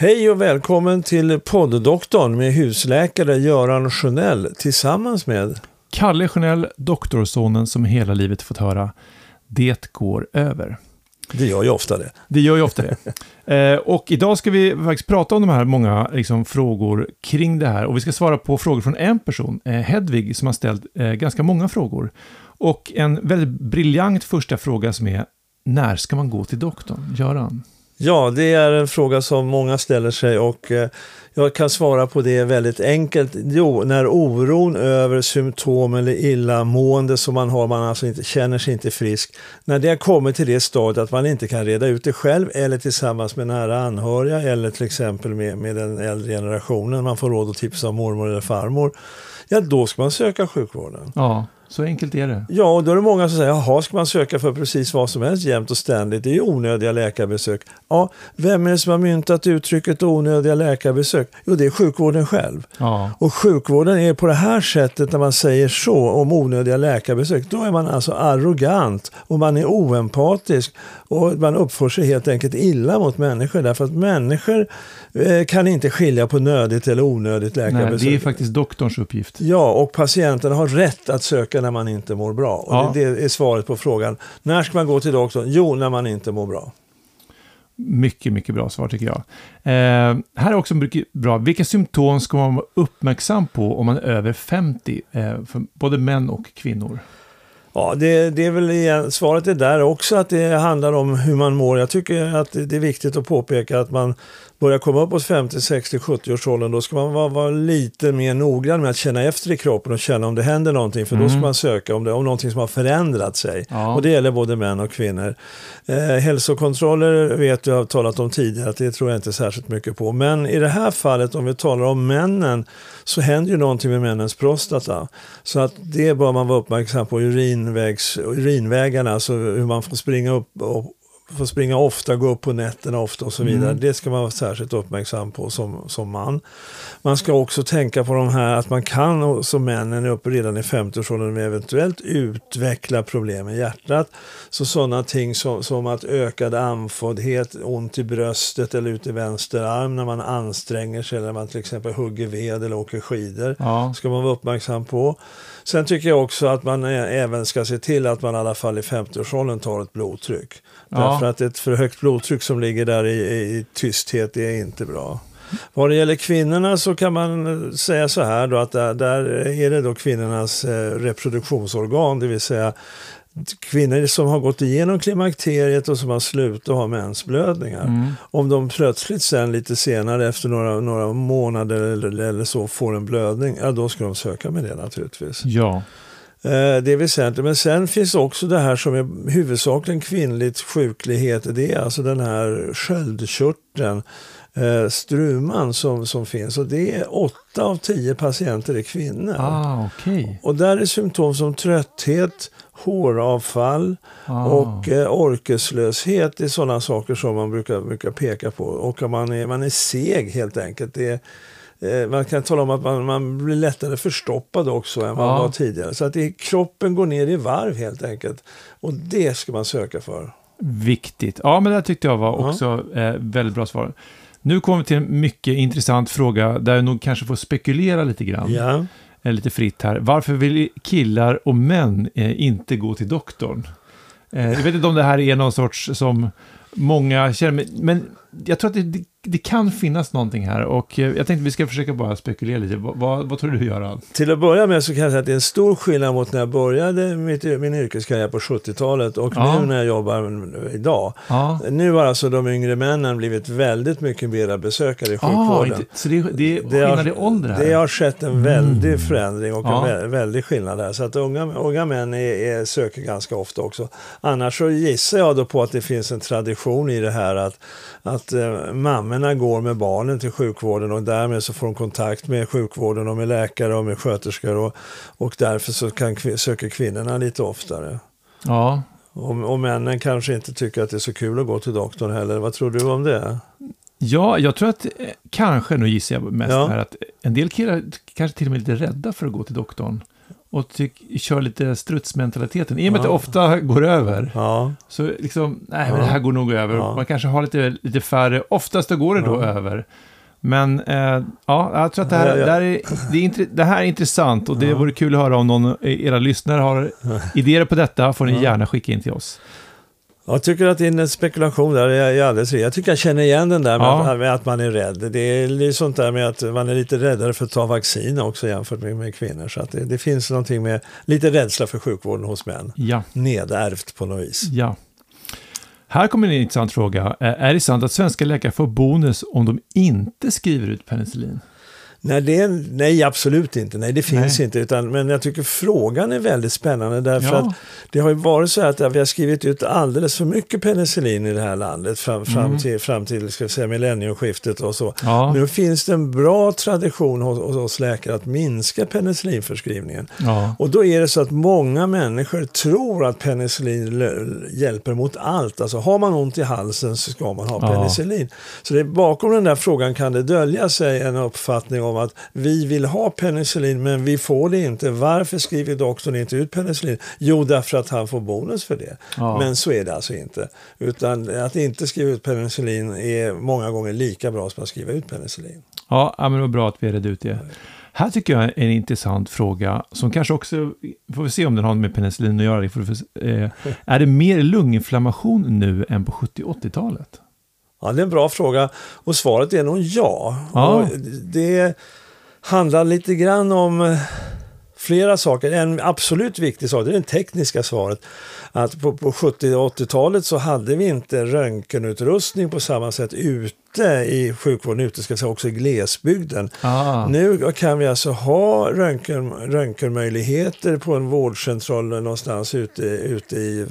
Hej och välkommen till podddoktorn med husläkare Göran Sjönell tillsammans med Kalle Sjönell, doktorsonen som hela livet fått höra Det går över. Det gör ju ofta det. Det gör ju ofta det. eh, och idag ska vi faktiskt prata om de här många liksom, frågor kring det här. Och vi ska svara på frågor från en person, eh, Hedvig, som har ställt eh, ganska många frågor. Och en väldigt briljant första fråga som är, när ska man gå till doktorn? Göran? Ja, det är en fråga som många ställer sig och eh, jag kan svara på det väldigt enkelt. Jo, när oron över symptom eller illamående som man har, man alltså inte, känner sig inte frisk, när det har kommit till det stadiet att man inte kan reda ut det själv eller tillsammans med nära anhöriga eller till exempel med, med den äldre generationen, man får råd och tips av mormor eller farmor, ja då ska man söka sjukvården. Ja. Så enkelt är det. Ja, och då är det många som säger, jaha, ska man söka för precis vad som helst jämt och ständigt? Det är ju onödiga läkarbesök. Ja, vem är det som har myntat uttrycket onödiga läkarbesök? Jo, det är sjukvården själv. Ja. Och sjukvården är på det här sättet, när man säger så om onödiga läkarbesök, då är man alltså arrogant och man är oempatisk och man uppför sig helt enkelt illa mot människor därför att människor eh, kan inte skilja på nödigt eller onödigt läkarbesök. Nej, det är faktiskt doktorns uppgift. Ja, och patienten har rätt att söka när man inte mår bra. Och Ja. det, det är svaret på frågan. När ska man gå till doktorn? Jo, när man inte mår bra. Mycket, mycket bra svar tycker jag. Eh, här är också mycket bra. Vilka symptom ska man vara uppmärksam på om man är över 50? Eh, för både män och kvinnor. Ja, det, det är väl igen, svaret är där också att det handlar om hur man mår. Jag tycker att det är viktigt att påpeka att man börjar komma uppåt 50, 60, 70 års åldern, då ska man vara, vara lite mer noggrann med att känna efter i kroppen och känna om det händer någonting, för då ska man söka om det om någonting som har förändrat sig. Ja. Och det gäller både män och kvinnor. Eh, hälsokontroller vet jag har talat om tidigare, att det tror jag inte särskilt mycket på. Men i det här fallet, om vi talar om männen, så händer ju någonting med männens prostata. Så att det bör man vara uppmärksam på, urinvägs, urinvägarna, alltså hur man får springa upp och får springa ofta, gå upp på nätterna ofta och så vidare. Det ska man vara särskilt uppmärksam på som, som man. Man ska också tänka på de här att man kan som männen är uppe redan i 50-årsåldern eventuellt utveckla problem med hjärtat. Så sådana ting som, som att ökad andfåddhet, ont i bröstet eller ut i vänster arm när man anstränger sig eller när man till exempel hugger ved eller åker skidor Ja. ska man vara uppmärksam på. Sen tycker jag också att man även ska se till att man i alla fall i 50-årsåldern tar ett blodtryck. Ja. Därför att ett för högt blodtryck som ligger där i, i, tysthet är inte bra. Vad det gäller kvinnorna så kan man säga så här då att där, där är det då kvinnornas eh, reproduktionsorgan, det vill säga kvinnor som har gått igenom klimakteriet och som har slutat ha mensblödningar. Om de plötsligt sen lite senare efter några, några månader eller, eller så får en blödning, ja då ska de söka med det naturligtvis. Ja. Eh, det är väsentligt. Men sen finns också det här som är huvudsakligen kvinnligt sjuklighet. Det är alltså den här sköldkörteln, eh, struman som, som finns. Och det är åtta av tio patienter är kvinnor. Ah, okej. Och där är symptom som trötthet, håravfall Ah. och eh, orkeslöshet. Det är sådana saker som man brukar, brukar peka på. Och man är, man är seg helt enkelt. Det är, man kan tala om att man, man blir lättare förstoppad också än vad man Ja. var tidigare. Så att det, kroppen går ner i varv helt enkelt. Och det ska man söka för. Viktigt. Ja, men det tyckte jag var Ja. också eh, väldigt bra svar. Nu kommer vi till en mycket intressant fråga där jag nog kanske får spekulera lite grann. Ja. Eh, lite fritt här. Varför vill killar och män eh, inte gå till doktorn? Eh, jag vet inte om det här är någon sorts som många känner, men jag tror att det, det, det kan finnas någonting här och eh, jag tänkte vi ska försöka bara spekulera lite. Vad, vad, vad tror du Göran? Till att börja med så kan jag säga att det är en stor skillnad mot när jag började mitt, min yrkeskarriär på 70-talet och Ja. nu när jag jobbar idag. Ja, Nu har alltså de yngre männen blivit väldigt mycket mera besökare i ah, sjukvården. inte, så det, det är skillnad i ålder här? det har skett en väldig förändring och Ja. en vä- väldig skillnad där. Så att unga, unga män är, är, söker ganska ofta också. Annars så gissar jag då på att det finns en tradition i det här att, att eh, mammorna går med barnen till sjukvården och därmed så får de kontakt med sjukvården och med läkare och med sköterskor och, och därför så kan, söker kvinnorna lite oftare. Ja, Och, och männen kanske inte tycker att det är så kul att gå till doktorn heller. Vad tror du om det? Ja, jag tror att, eh, kanske, nu gissar jag mest Ja. här, att en del killar kanske till och med är lite rädda för att gå till doktorn. och tyck, kör lite strutsmentaliteten. I och med att det Ja. ofta går över. Ja, Så liksom, nej men Ja. det här går nog över. Ja. Man kanske har lite, lite färre, oftast då går det då Ja. över. Men eh, ja, jag tror att det här, Ja, ja. Det, här är, det, är, det här är intressant och det Ja. vore kul att höra om någon av era lyssnare har idéer på detta får ni Ja. gärna skicka in till oss. Jag tycker att din spekulation där är alldeles rätt. Jag tycker jag känner igen den där med, Ja. att, med att man är rädd. Det är sånt där med att man är lite räddare för att ta vaccin också jämfört med, med kvinnor. Så att det, det finns någonting med lite rädsla för sjukvården hos män. Ja, Nedärvt på något vis. ja. Här kommer en intressant fråga. Är det sant att svenska läkare får bonus om de inte skriver ut penicillin? Nej, det nej, absolut inte. Nej, det finns Nej. inte. Utan, men jag tycker frågan är väldigt spännande därför Ja. att det har ju varit så att vi har skrivit ut alldeles för mycket penicillin i det här landet fram, fram Mm. till, fram till ska säga, millenniumskiftet och så. Ja, Nu finns det en bra tradition hos, hos oss läkare att minska penicillinförskrivningen. ja, Och då är det så att många människor tror att penicillin hjälper mot allt. Alltså har man ont i halsen så ska man ha penicillin. Så det, bakom den där frågan kan det dölja sig en uppfattning om att vi vill ha penicillin men vi får det inte. Varför skriver doktorn inte ut penicillin? Jo, därför att han får bonus för det. Ja. Men så är det alltså inte. Utan att inte skriva ut penicillin är många gånger lika bra som att skriva ut penicillin. ja, men det var bra att vi redde ut det. Här tycker jag är en intressant fråga som kanske också, får vi se om den har med penicillin att göra, det se. eh, är det mer lunginflammation nu än på 70-80-talet? Ja, det är en bra fråga och svaret är nog ja. Ja. Det handlar lite grann om eh, flera saker. En absolut viktig sak, det är det tekniska svaret. Att på, på 70 och 80-talet så hade vi inte röntgenutrustning på samma sätt ute i sjukvården, ute ska jag säga, också i glesbygden. Ah, Nu kan vi alltså ha röntgen, röntgenmöjligheter på en vårdcentral någonstans ute, ute i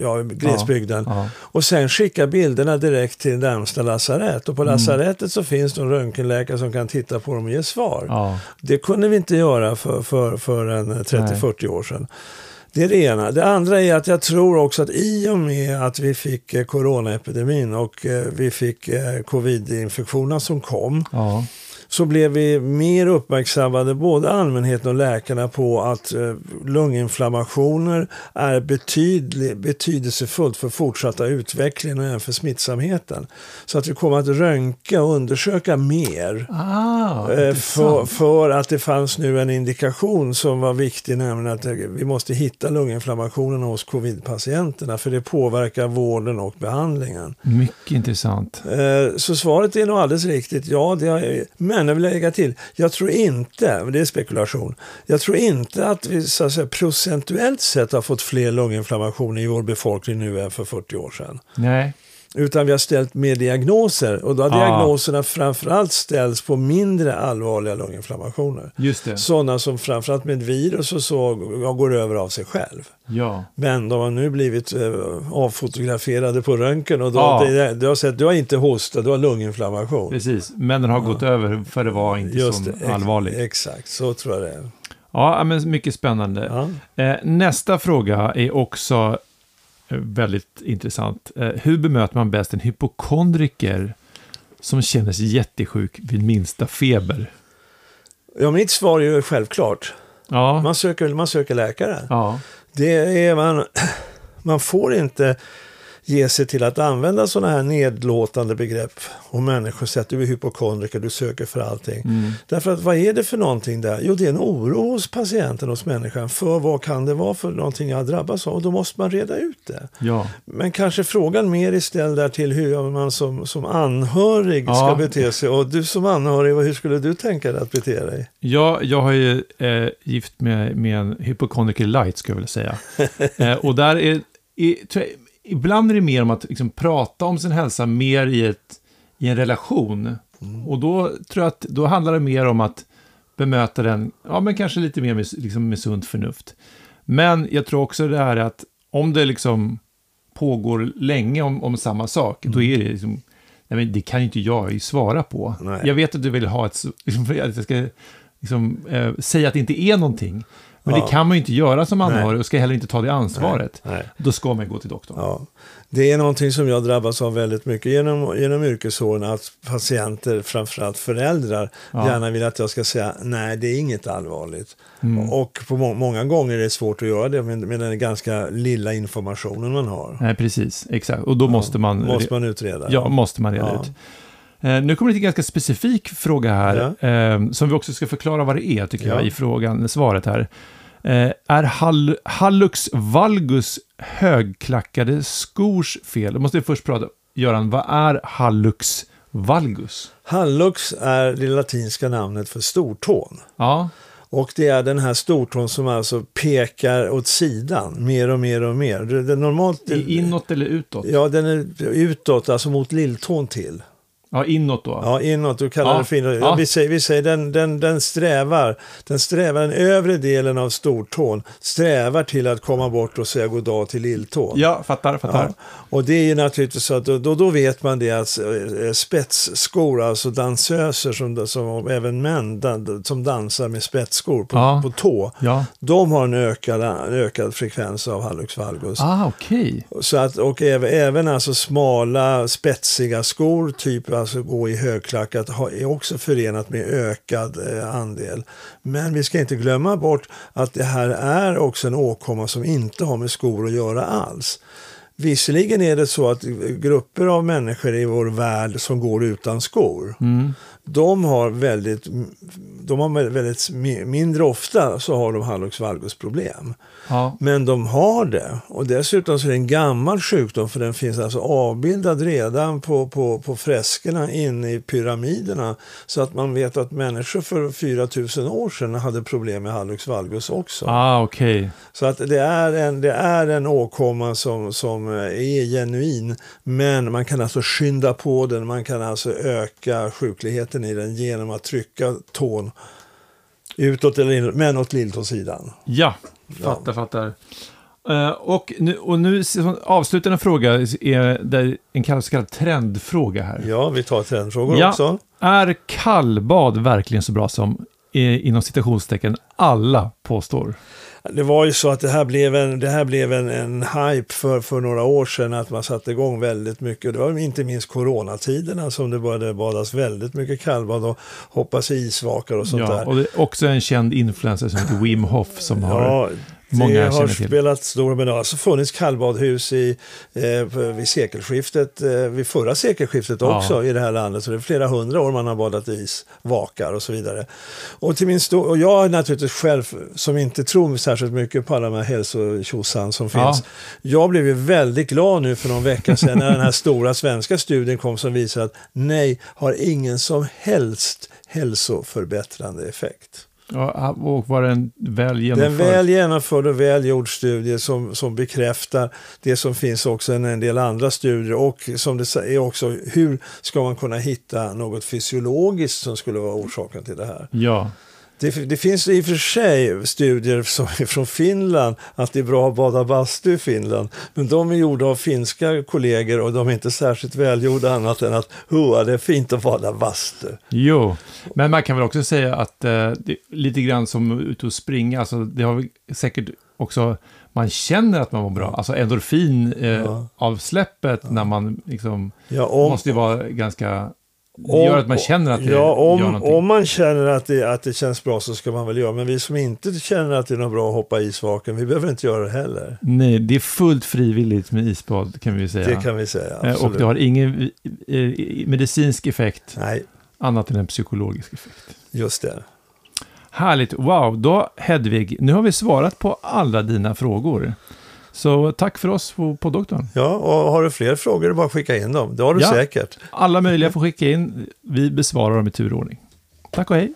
ja, glesbygden. ja. Och sen skicka bilderna direkt till närmsta lasarett. Och på Mm. lasarettet så finns det en röntgenläkare som kan titta på dem och ge svar. Det kunde vi inte göra för, för, för en Nej. 30-40 år sedan. Det är det ena. Det andra är att jag tror också att i och med att vi fick eh, coronaepidemin och eh, vi fick eh, covid-infektionerna som kom ja så blev vi mer uppmärksammade, både allmänheten och läkarna, på att eh, lunginflammationer är betydlig, betydelsefullt för fortsatta utvecklingen och även för smittsamheten. Så att vi kommer att röntga och undersöka mer. Ah, eh, För, för att det fanns nu en indikation som var viktig, nämligen att eh, vi måste hitta lunginflammationen hos covid-patienterna för det påverkar vården och behandlingen. Mycket intressant. Så svaret är nog alldeles riktigt. Ja, det är, men jag vill lägga till, jag tror inte, det är spekulation, jag tror inte att vi så att säga, procentuellt sett har fått fler lunginflammationer i vår befolkning nu än för 40 år sedan. Nej, utan vi har ställt mer diagnoser och då har Ah. diagnoserna framförallt ställts på mindre allvarliga lunginflammationer. just det. Sådana som framförallt med virus och så ja, går över av sig själv. Ja. Men de har nu blivit eh, avfotograferade på röntgen och då, Ja. det, du har sett, du har inte hosta, du har lunginflammation. Precis, men den har gått över för det var inte Just så det, allvarligt. Exakt, så tror jag det är. Ja, men mycket spännande. Ja. Eh, nästa fråga är också väldigt intressant. Eh, hur bemöter man bäst en hypokondriker som känner sig jättesjuk vid minsta feber? ja, mitt svar är ju självklart. Ja, Man söker, man söker läkare. ja, Det är man, man får inte ge sig till att använda sådana här nedlåtande begrepp om människor säger att du är hypokondriker, du söker för allting. mm. Därför att vad är det för någonting där? Jo, det är en oro hos patienten, hos människan, för vad kan det vara för någonting jag drabbas av? Och då måste man reda ut det. ja. Men kanske frågan mer är ställd där till hur man som, som anhörig Ja. ska bete sig. Och du som anhörig, hur skulle du tänka dig att bete dig? Ja, jag har ju eh, gift med, med en hypokondriker light, skulle jag vilja säga. eh, och där är, är ibland är det mer om att liksom, prata om sin hälsa mer i, ett, i en relation. Och då tror jag att då handlar det mer om att bemöta den, ja men kanske lite mer med, liksom, med sunt förnuft. Men jag tror också det här att om det liksom pågår länge om, om samma sak, då är det liksom, nej men det kan ju inte jag svara på. Nej. Jag vet att du vill ha ett, liksom, jag ska liksom, eh, säga att det inte är någonting. Men Ja. det kan man ju inte göra som anhörig Nej. och ska heller inte ta det ansvaret. Nej. Då ska man gå till doktorn. Ja. Det är någonting som jag drabbas av väldigt mycket genom, genom yrkesåren, att patienter, framförallt föräldrar, Ja. gärna vill att jag ska säga nej, det är inget allvarligt. Mm. Och på må många gånger är det svårt att göra det med, med den ganska lilla informationen man har. Nej, precis. Exakt. Och då måste man... Måste man utreda. Ja, måste man reda ut. Eh, nu kommer det till en ganska specifik fråga här, eh, som vi också ska förklara vad det är, tycker Ja. jag, i frågan, svaret här. Eh, är hall hallux valgus högklackade skors fel? Då måste vi först prata, Göran, vad är hallux valgus? Hallux är det latinska namnet för stortån. Ja, Och det är den här stortån som alltså pekar åt sidan mer och mer och mer. Det, det normalt, i- inåt eller utåt? Ja, den är utåt, alltså mot lilltån till. Ja, inåt då. Ja, inåt. Du kallar Ja, det för inåt. ja. Vi säger, vi säger den, den, den strävar, den strävar, den övre delen av stortån strävar till att komma bort och säga god dag till lilltån. Ja, fattar, fattar. Ja, och det är ju naturligtvis så att då, då, vet man det att eh, spetsskor, alltså dansöser som, som även män dan, som dansar med spetsskor på, Ja. på tå, Ja. de har en ökad, en ökad frekvens av hallux valgus. Ah, okej. Så att, och även, även alltså smala spetsiga skor, typ alltså gå i högklackat, är också förenat med ökad eh, andel. Men vi ska inte glömma bort att det här är också en åkomma som inte har med skor att göra alls. Visserligen är det så att eh, grupper av människor i vår värld som går utan skor, Mm de har väldigt, de har väldigt mi- mindre ofta så har de hallux valgus problem. Ja. Men de har det. Och dessutom så är det en gammal sjukdom för den finns alltså avbildad redan på, på, på freskerna inne i pyramiderna. Så att man vet att människor för 4000 år sedan hade problem med hallux valgus också. Ah, okej. Så att det är en, det är en åkomma som, som är genuin. Men man kan alltså skynda på den, man kan alltså öka sjukligheten i den genom att trycka tån utåt eller inåt, men åt lilltåsidan. Ja, fattar, fattar. Eh, och nu, och nu så avslutande fråga är det en så kallad trendfråga här. Ja, vi tar trendfrågor Ja. också. Är kallbad verkligen så bra som eh, inom citationstecken alla påstår? Det var ju så att det här blev en, det här blev en, en hype för, för några år sedan att man satte igång väldigt mycket. Det var inte minst coronatiderna som det började badas väldigt mycket kallbad och hoppas i isvakar och sånt Ja, där. och det är också en känd influencer som heter Wim Hof som har... Ja, många det har spelat stor roll. Men det har alltså funnits kallbadhus i, eh, vid sekelskiftet, eh, vid förra sekelskiftet Ja. också i det här landet. Så det är flera hundra år man har badat is, vakar och så vidare. Och, till min stor, och jag är naturligtvis själv, som inte tror särskilt mycket på alla de här hälsotjosan som Ja. finns. Jag blev ju väldigt glad nu för någon vecka sedan när den här stora svenska studien kom som visar att nej, har ingen som helst hälsoförbättrande effekt. Ja, och var väl Det är genomförd? en väl genomförd och väl gjord studie som, som bekräftar det som finns också i en del andra studier och som det är också hur ska man kunna hitta något fysiologiskt som skulle vara orsaken till det här. Ja. Det, det finns i och för sig studier som är från Finland att det är bra att bada bastu i Finland. Men de är gjorda av finska kollegor och de är inte särskilt välgjorda annat än att Hoa, det är fint att bada bastu. Jo, men man kan väl också säga att eh, lite grann som ute och springa, alltså det har säkert också, man känner att man mår bra, alltså endorfin eh, Ja. släppet när man liksom, Ja, om, måste ju vara ganska, det Om- gör att man känner att det ja, gör om, någonting. om man känner att det, att det känns bra så ska man väl göra. Men vi som inte känner att det är något bra att hoppa i isvaken, vi behöver inte göra det heller. Nej, det är fullt frivilligt med isbad kan vi säga. Det kan vi säga. Eh, Absolut. och det har ingen eh, medicinsk effekt, Nej, annat än en psykologisk effekt. just det. Härligt, wow, då Hedvig, nu har vi svarat på alla dina frågor. Så tack för oss på, doktorn. Ja, och har du fler frågor bara skicka in dem. Det har du Ja. säkert. Alla möjliga får skicka in, vi besvarar dem i turordning. Tack och hej!